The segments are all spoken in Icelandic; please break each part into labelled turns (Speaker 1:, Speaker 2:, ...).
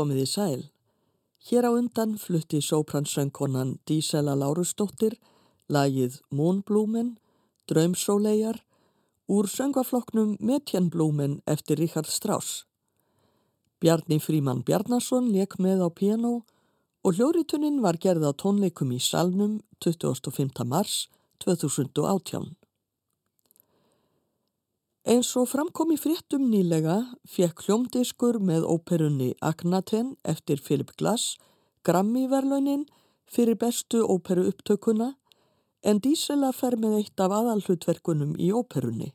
Speaker 1: Komiði sæl. Hér á undan flutti sópransöngkonan Dísela Lárusdóttir lagið Moonblúmen, Draumsólegar úr söngafloknum Metjenblúmen eftir Richard Strauss. Bjarni Fríman Bjarnason leik með á piano og hljóritunnin var gerð á tónleikum í Salnum 25. mars 2018. Eins og framkom í fréttum nýlega fekk hljómdiskur með óperunni Agnaten eftir Philip Glass Grammy-verlaunin fyrir bestu óperu upptökuna en Dísela fer með eitt af aðalhlutverkunum í óperunni.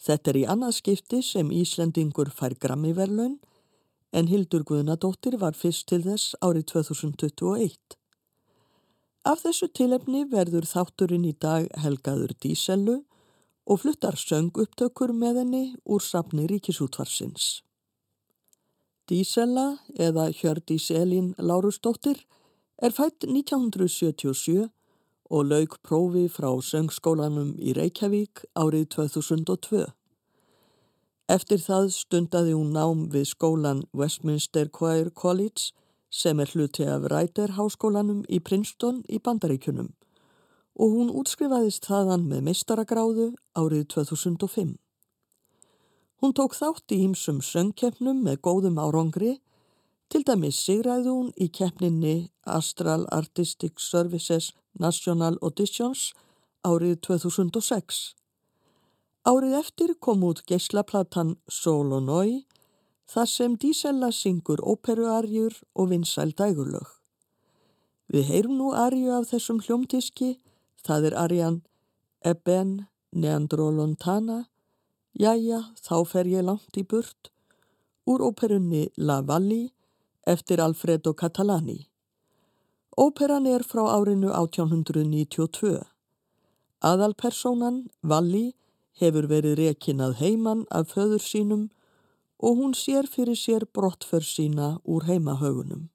Speaker 1: Þetta er í annað skipti sem Íslendingur fær Grammy-verlaun en Hildur Guðnadóttir var fyrst til þess árið 2021. Af þessu tilefni verður þátturinn í dag helgaður Díselu og fluttar söngupptökur með henni úr safni ríkisútvarsins. Dísella eða Hjördís Elín Lárusdóttir er fætt 1977 og lauk prófi frá söngskólanum í Reykjavík árið 2002. Eftir það stundaði hún nám við skólan Westminster Choir College sem er hluti af Ræter háskólanum í Princeton í Bandaríkunum og hún útskrifaðist þaðan með meistaragráðu árið 2005. Hún tók þátt í hýmsum söngkeppnum með góðum árangri, til dæmis sigræði hún í keppninni Astral Artistic Services National Auditions árið 2006. Árið eftir kom út geyslaplatan Solo Noi, þar sem Dísella syngur óperuarjur og vinsæl dægurlög. Við heyrum nú arju af þessum hljómtiski Það er Arjan Eben Neandrolontana, Jæja, þá fer ég langt í burt, úr óperunni La Valli eftir Alfredo Catalani. Óperan er frá árinu 1892. Aðalpersonan, Valli, hefur verið rekinnað heiman af föður sínum og hún sér fyrir sér brottför sína úr heimahögunum.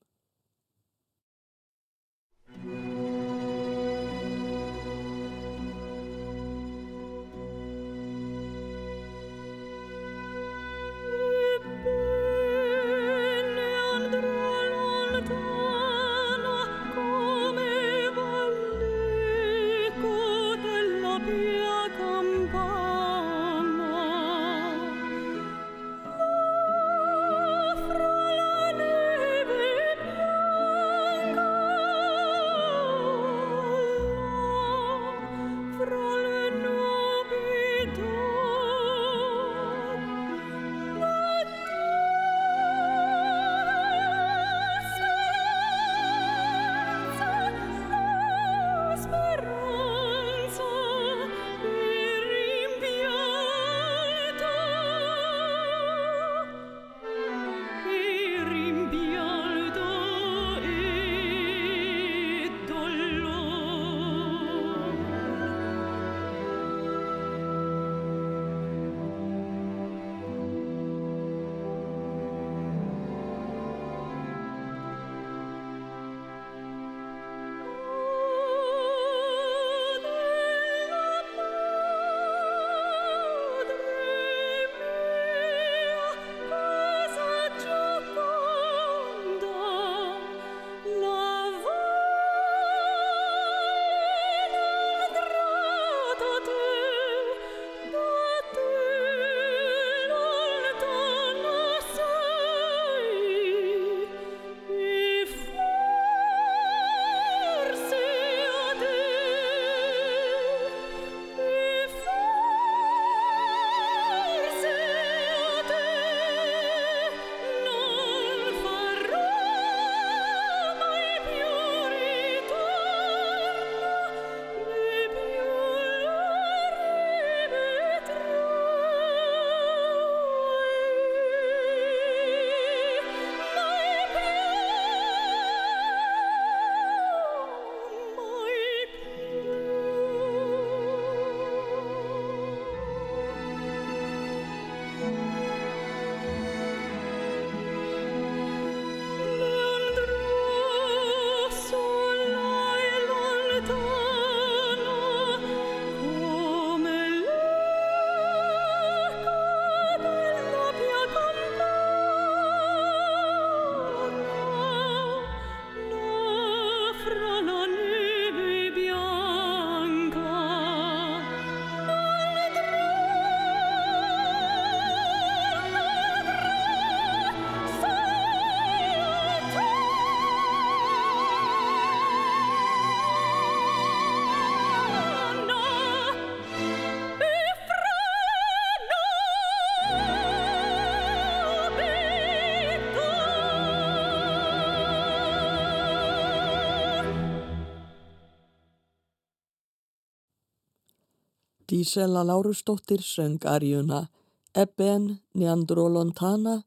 Speaker 1: Dísela Lárusdóttir söng arjuna Ebben Neandrolontana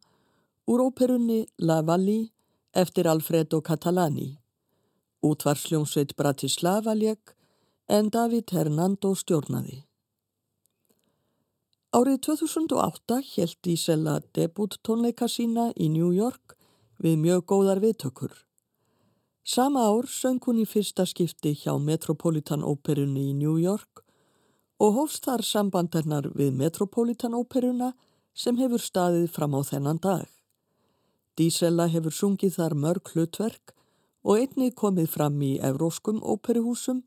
Speaker 1: úr óperunni La Valli eftir Alfredo Catalani. Útvarsljómsveit Bratislava legg en David Hernando stjórnaði. Árið 2008 held Dísela debuttónleika sína í New York við mjög góðar viðtökur. Sama ár söng hún í fyrsta skipti hjá Metropolitan Óperunni í New York og hófst þar sambandennar við Metropolitan óperuna sem hefur staðið fram á þennan dag. Dísella hefur sungið þar mörg hlutverk og einni komið fram í evróskum óperuhúsum,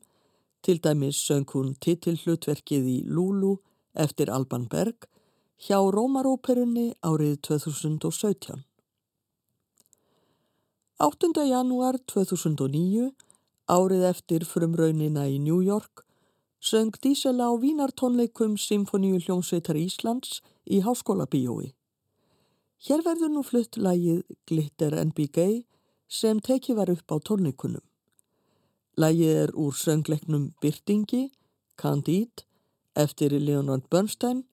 Speaker 1: til dæmis söng hún titillhlutverkið í Lulu eftir Alban Berg hjá Rómaróperunni árið 2017. 8. janúar 2009, árið eftir frumraunina í New York, söng Dísela á vínartónleikum Symfoníu hljómsveitar Íslands í Háskóla Bíói. Hér verður nú flutt lægið Glitter Gay sem tekið var upp á tónleikunum. Lægið er úr söngleiknum Byrtingi, Candide, eftir Leonard Bernstein,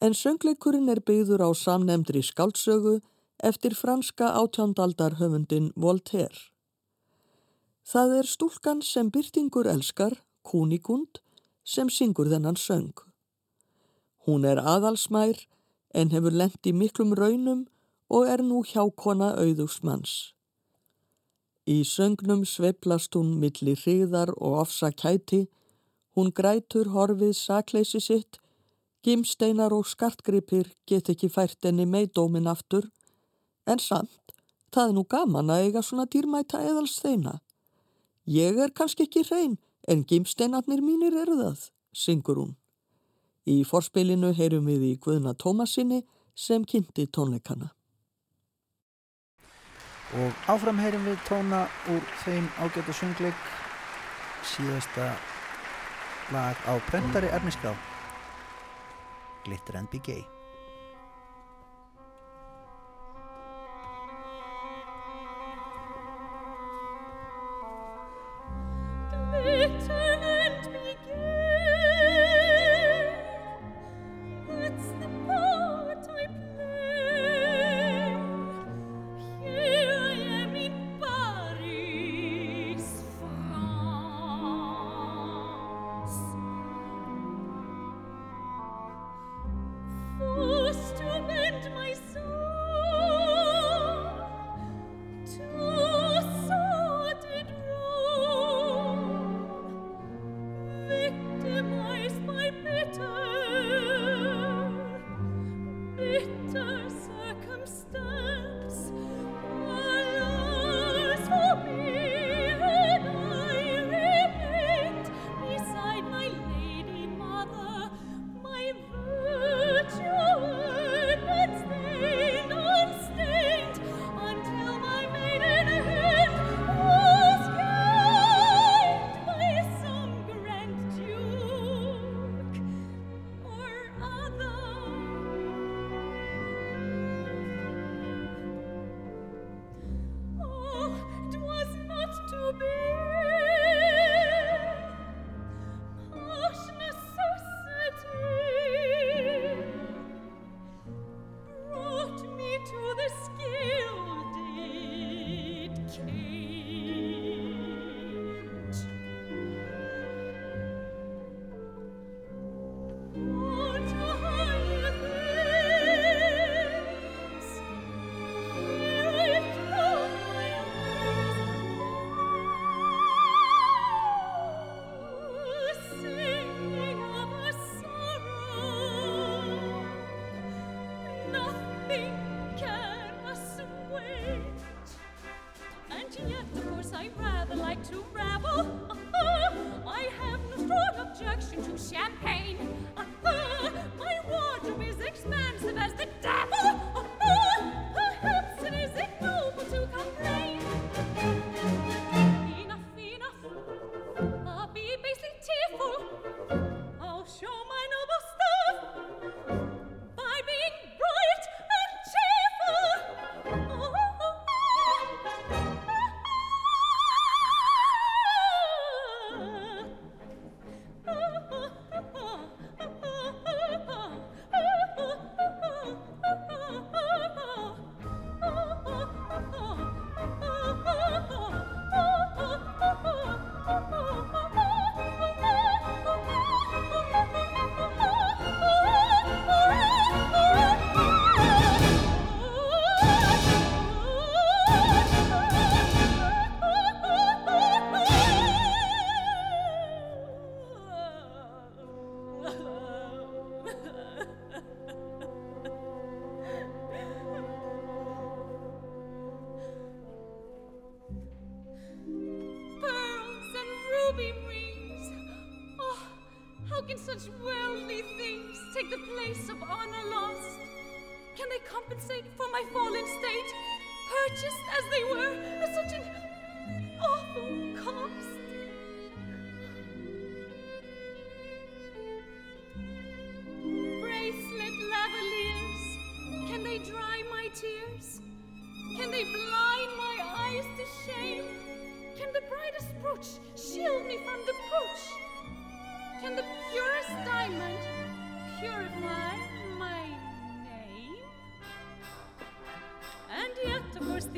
Speaker 1: en söngleikurinn er byggður á samnemndri skáldsögu eftir franska átjándaldar höfundin Voltaire. Það er stúlkan sem Byrtingur elskar, Kunigund, sem syngur þennan söng. Hún er aðalsmær en hefur lendt í miklum raunum og er nú hjákona auðugsmanns. Í söngnum sveiplast hún millir hriðar og ofsa kæti, hún grætur horfið sakleysi sitt, gimsteinar og skartgripir get ekki fært enni meidómin aftur, en samt, það er nú gaman að eiga svona dýrmæta eðalsteina. Ég er kannski ekki hrein, En gimsteinarnir mínir eru það, syngur hún. Í forspilinu heyrum við í Guðna Tómasinni sem kynnti tónleikana.
Speaker 2: Og áfram heyrum við tóna úr þeim ágætu söngleik síðasta lag á brendari erniská Glitter and Be Gay.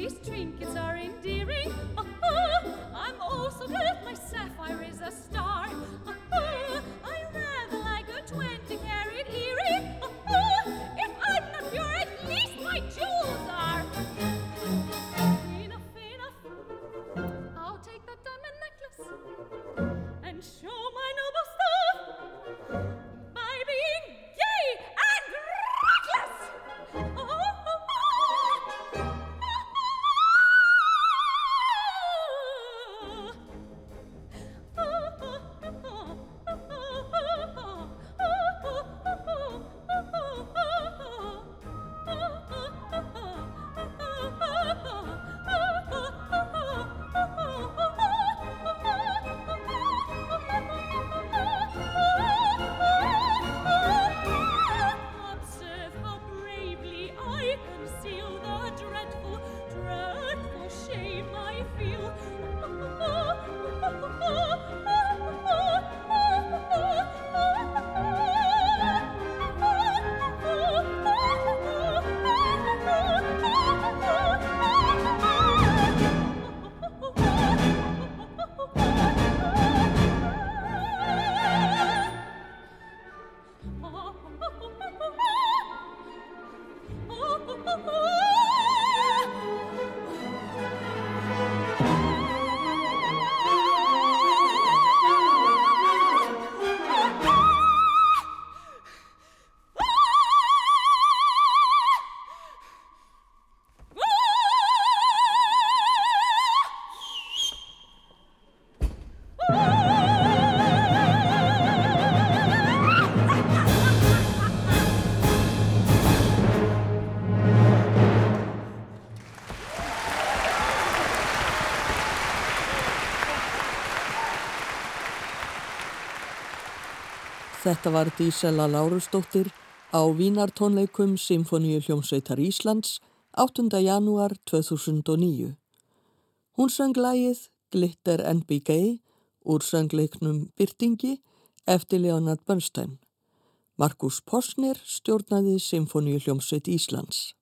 Speaker 3: These trinkets are endearing. Oh, I'm oh so glad my sapphire is a star.
Speaker 1: Þetta var Dísela Lárusdóttir á Vínartónleikum Symfoníu hljómsveitar Íslands 8. janúar 2009. Hún söng lægið Glitter Gay úr söngleiknum Byrtingi eftir Leonard Bernstein. Markus Posner stjórnaði Symfoníu hljómsveit Íslands.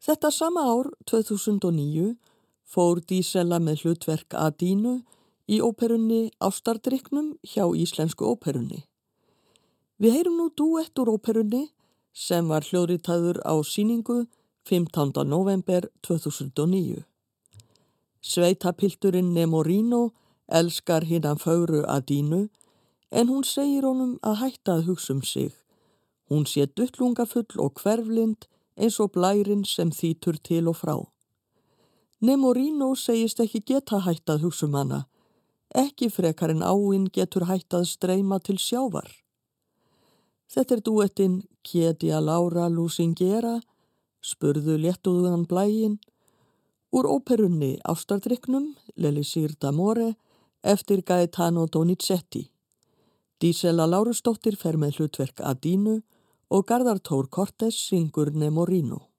Speaker 1: Þetta sama ár, 2009, fór Dísela með hlutverk Adínu í óperunni Ástardryknum hjá Íslensku óperunni. Við heyrum nú duett úr óperunni sem var hljóðritaður á síningu 15. november 2009. Sveitapilturinn Nemorino elskar hinnan fögru Adínu en hún segir honum að hætta að hugsa um sig. Hún sé duttlungafull og hverflind eins og blærin sem þýtur til og frá. Nemorino segist ekki geta hætt að hugsa um hana, ekki frekar en áinn getur hætt að streyma til sjávar. Þetta er duettinn Kjedia Laura Lusingera, spurðu léttuðuðan blægin, úr óperunni Ástardryknum, Lelisir d'Amore, eftir Gaetano Donizetti. Dísela Lárusdóttir fer með hlutverk Adínu og Garðar Tór Kortes syngur Nemorino.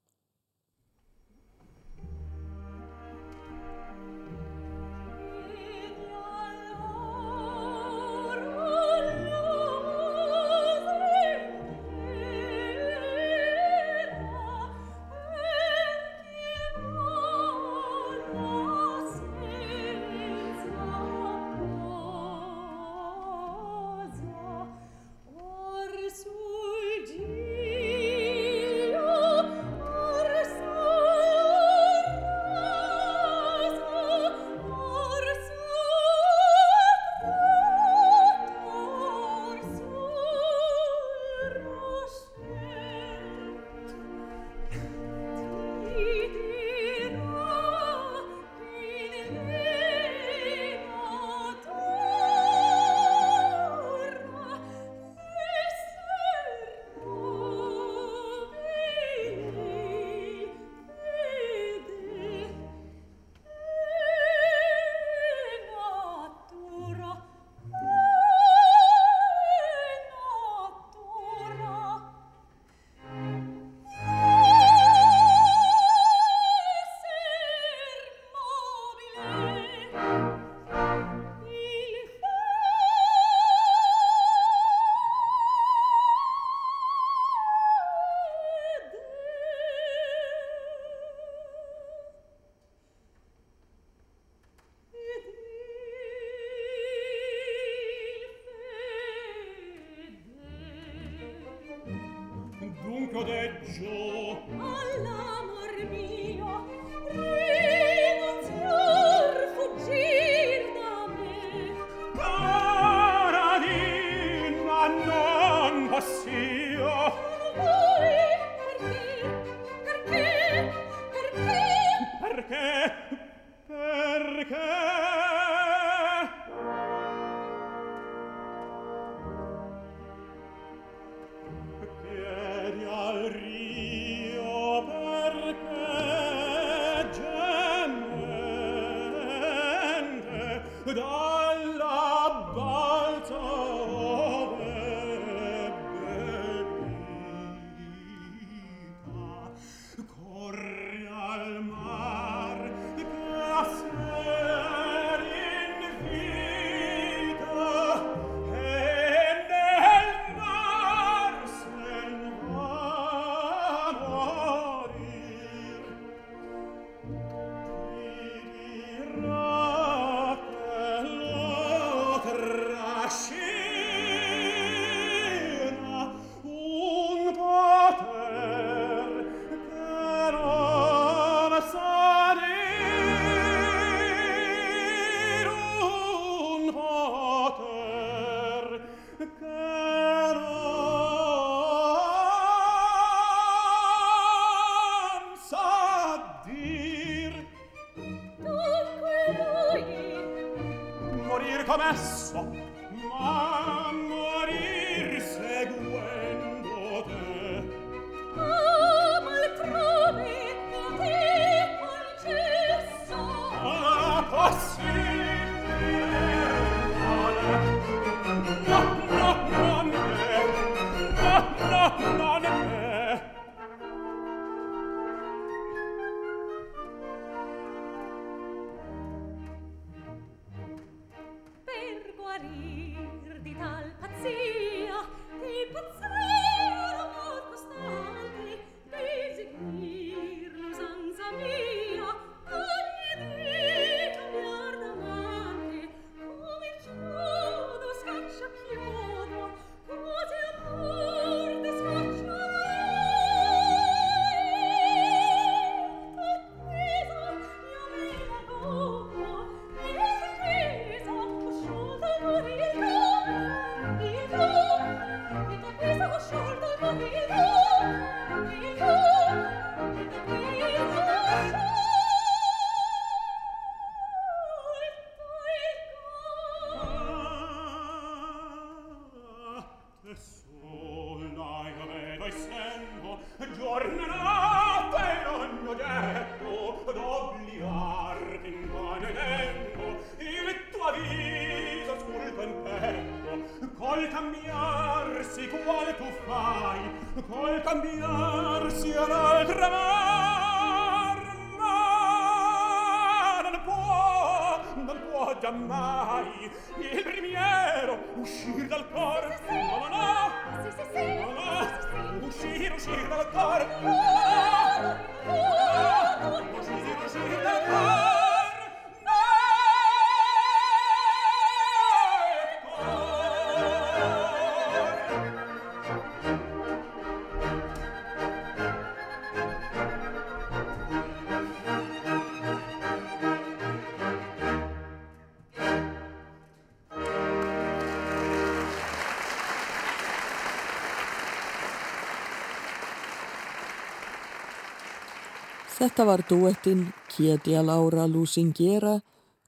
Speaker 1: Þetta var duettinn Kjedia Laura Lusingera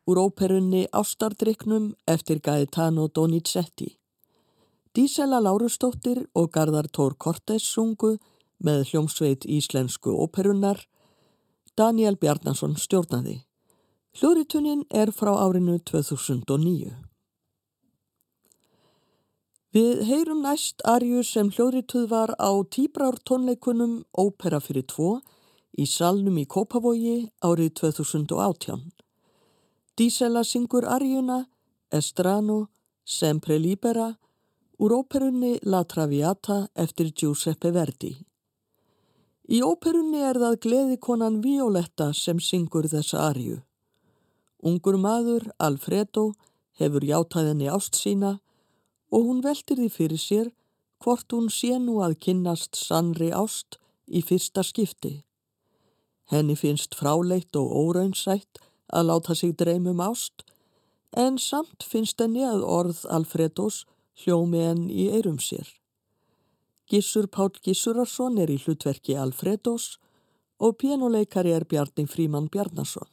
Speaker 1: úr óperunni Ástardryknum eftir Gaetano Donizetti. Dísela Lárustóttir og Garðar Tór Kortes sungu með hljómsveit íslensku óperunnar. Daniel Bjarnason stjórnaði. Hljóðritunin er frá árinu 2009. Við heyrum næst Arju sem hljóðrituð var á tíbrár tónleikunum Ópera fyrir tvo í salnum í Kópavogi árið 2018. Dísela syngur Arjuna, Estrano, Sempre Libera úr óperunni La Traviata eftir Giuseppe Verdi. Í óperunni er það gleðikonan Violetta sem syngur þessa Arju. Ungur maður, Alfredo, hefur játæðinni ást sína og hún veltir því fyrir sér
Speaker 3: hvort hún sé nú að kynnast sannri ást í fyrsta skipti. Henni finnst fráleitt og óraunsætt að láta sig dreymum ást, en samt finnst henni að orð Alfredos hljómi henn í eirum sér. Gissur Pál Gissurarsson er í hlutverki Alfredos og pianoleikari er Bjarni Fríman Bjarnason.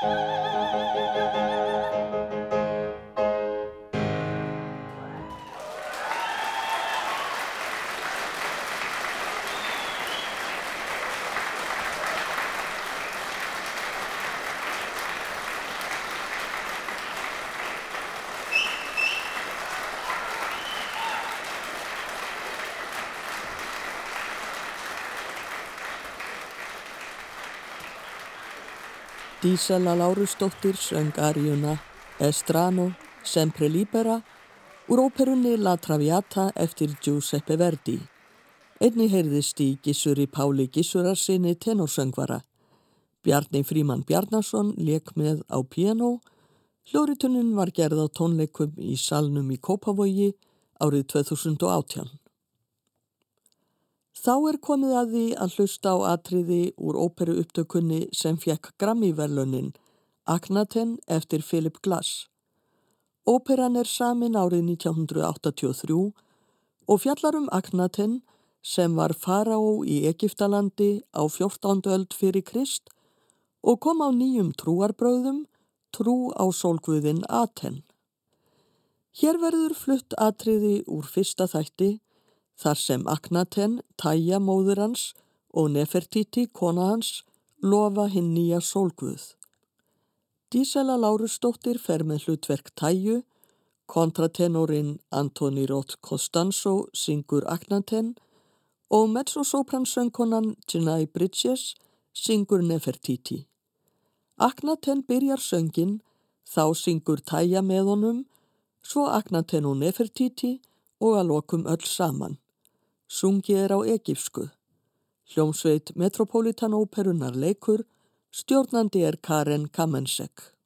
Speaker 1: Música Dísela Lárusdóttir söng aríuna Estrano, Sempre Libera úr óperunni La Traviata eftir Giuseppe Verdi. Einni heyrðist í Gissuri Páli Gissurarsinni tenorsöngvara. Bjarni Fríman Bjarnason leik með á piano. Hljóritunnin var gerð á tónleikum í salnum í Kópavogi árið 2018. Þá er komið að því að hlusta á atriði úr óperu upptökunni sem fekk Grammy-verlunin Aknaten eftir Philip Glass. Óperan er samin árið 1983 og fjallar um Aknaten sem var faraó í Egiptalandi á 14. öld fyrir Krist og kom á nýjum trúarbröðum, trú á sólguðin Aten. Hér verður flutt atriði úr fyrsta þætti þar sem Aknaten, Tæja móður hans og Nefertiti, kona hans, lofa hinn nýja sólguð. Dísela Lárusdóttir fer með hlutverk Tæju, kontratenorinn Antoni Rótt Costanzo syngur Aknaten og mezzosopransöngkonan Janai Bridges syngur Nefertiti. Aknaten byrjar söngin, þá syngur Tæja með honum, svo Aknaten og Nefertiti og að lokum öll saman. Sungið er á egífsku. Hljómsveit Metropolitan Óperunar leikur, stjórnandi er Karen Kamensek.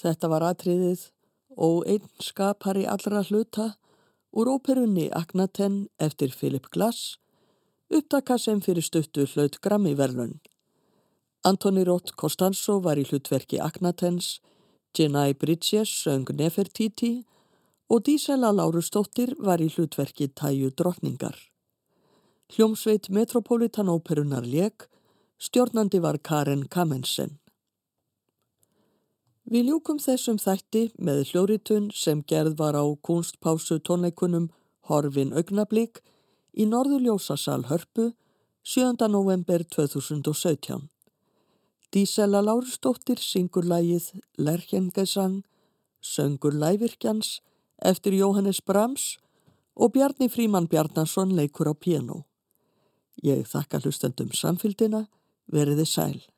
Speaker 1: Þetta var atriðið og einn skapari allra hluta úr óperunni Agnaten eftir Philip Glass, upptaka sem fyrir stuttu hlaut Grammy-verlun. Antoni Rótt Costanzo var í hlutverki Agnatens, Jenai Bridges söng Nefertiti og Dísela Lárustóttir var í hlutverki Tæju Drottningar. Hljómsveit Metropolitan Óperunar Lék, stjórnandi var Karen Kamensen. Við ljúkum þessum þætti með hljóritun sem gerð var á kunstpásu tónleikunum Horfin augnablík í Norðurljósasal Hörpu 7. november 2017. Dísela Lárustóttir syngur lægið Lerkjengesang, söngur lævirkjans eftir Jóhannes Brahms og Bjarni Fríman Bjarnason leikur á piano. Ég þakka hlustendum samfélgina, veriði sæl.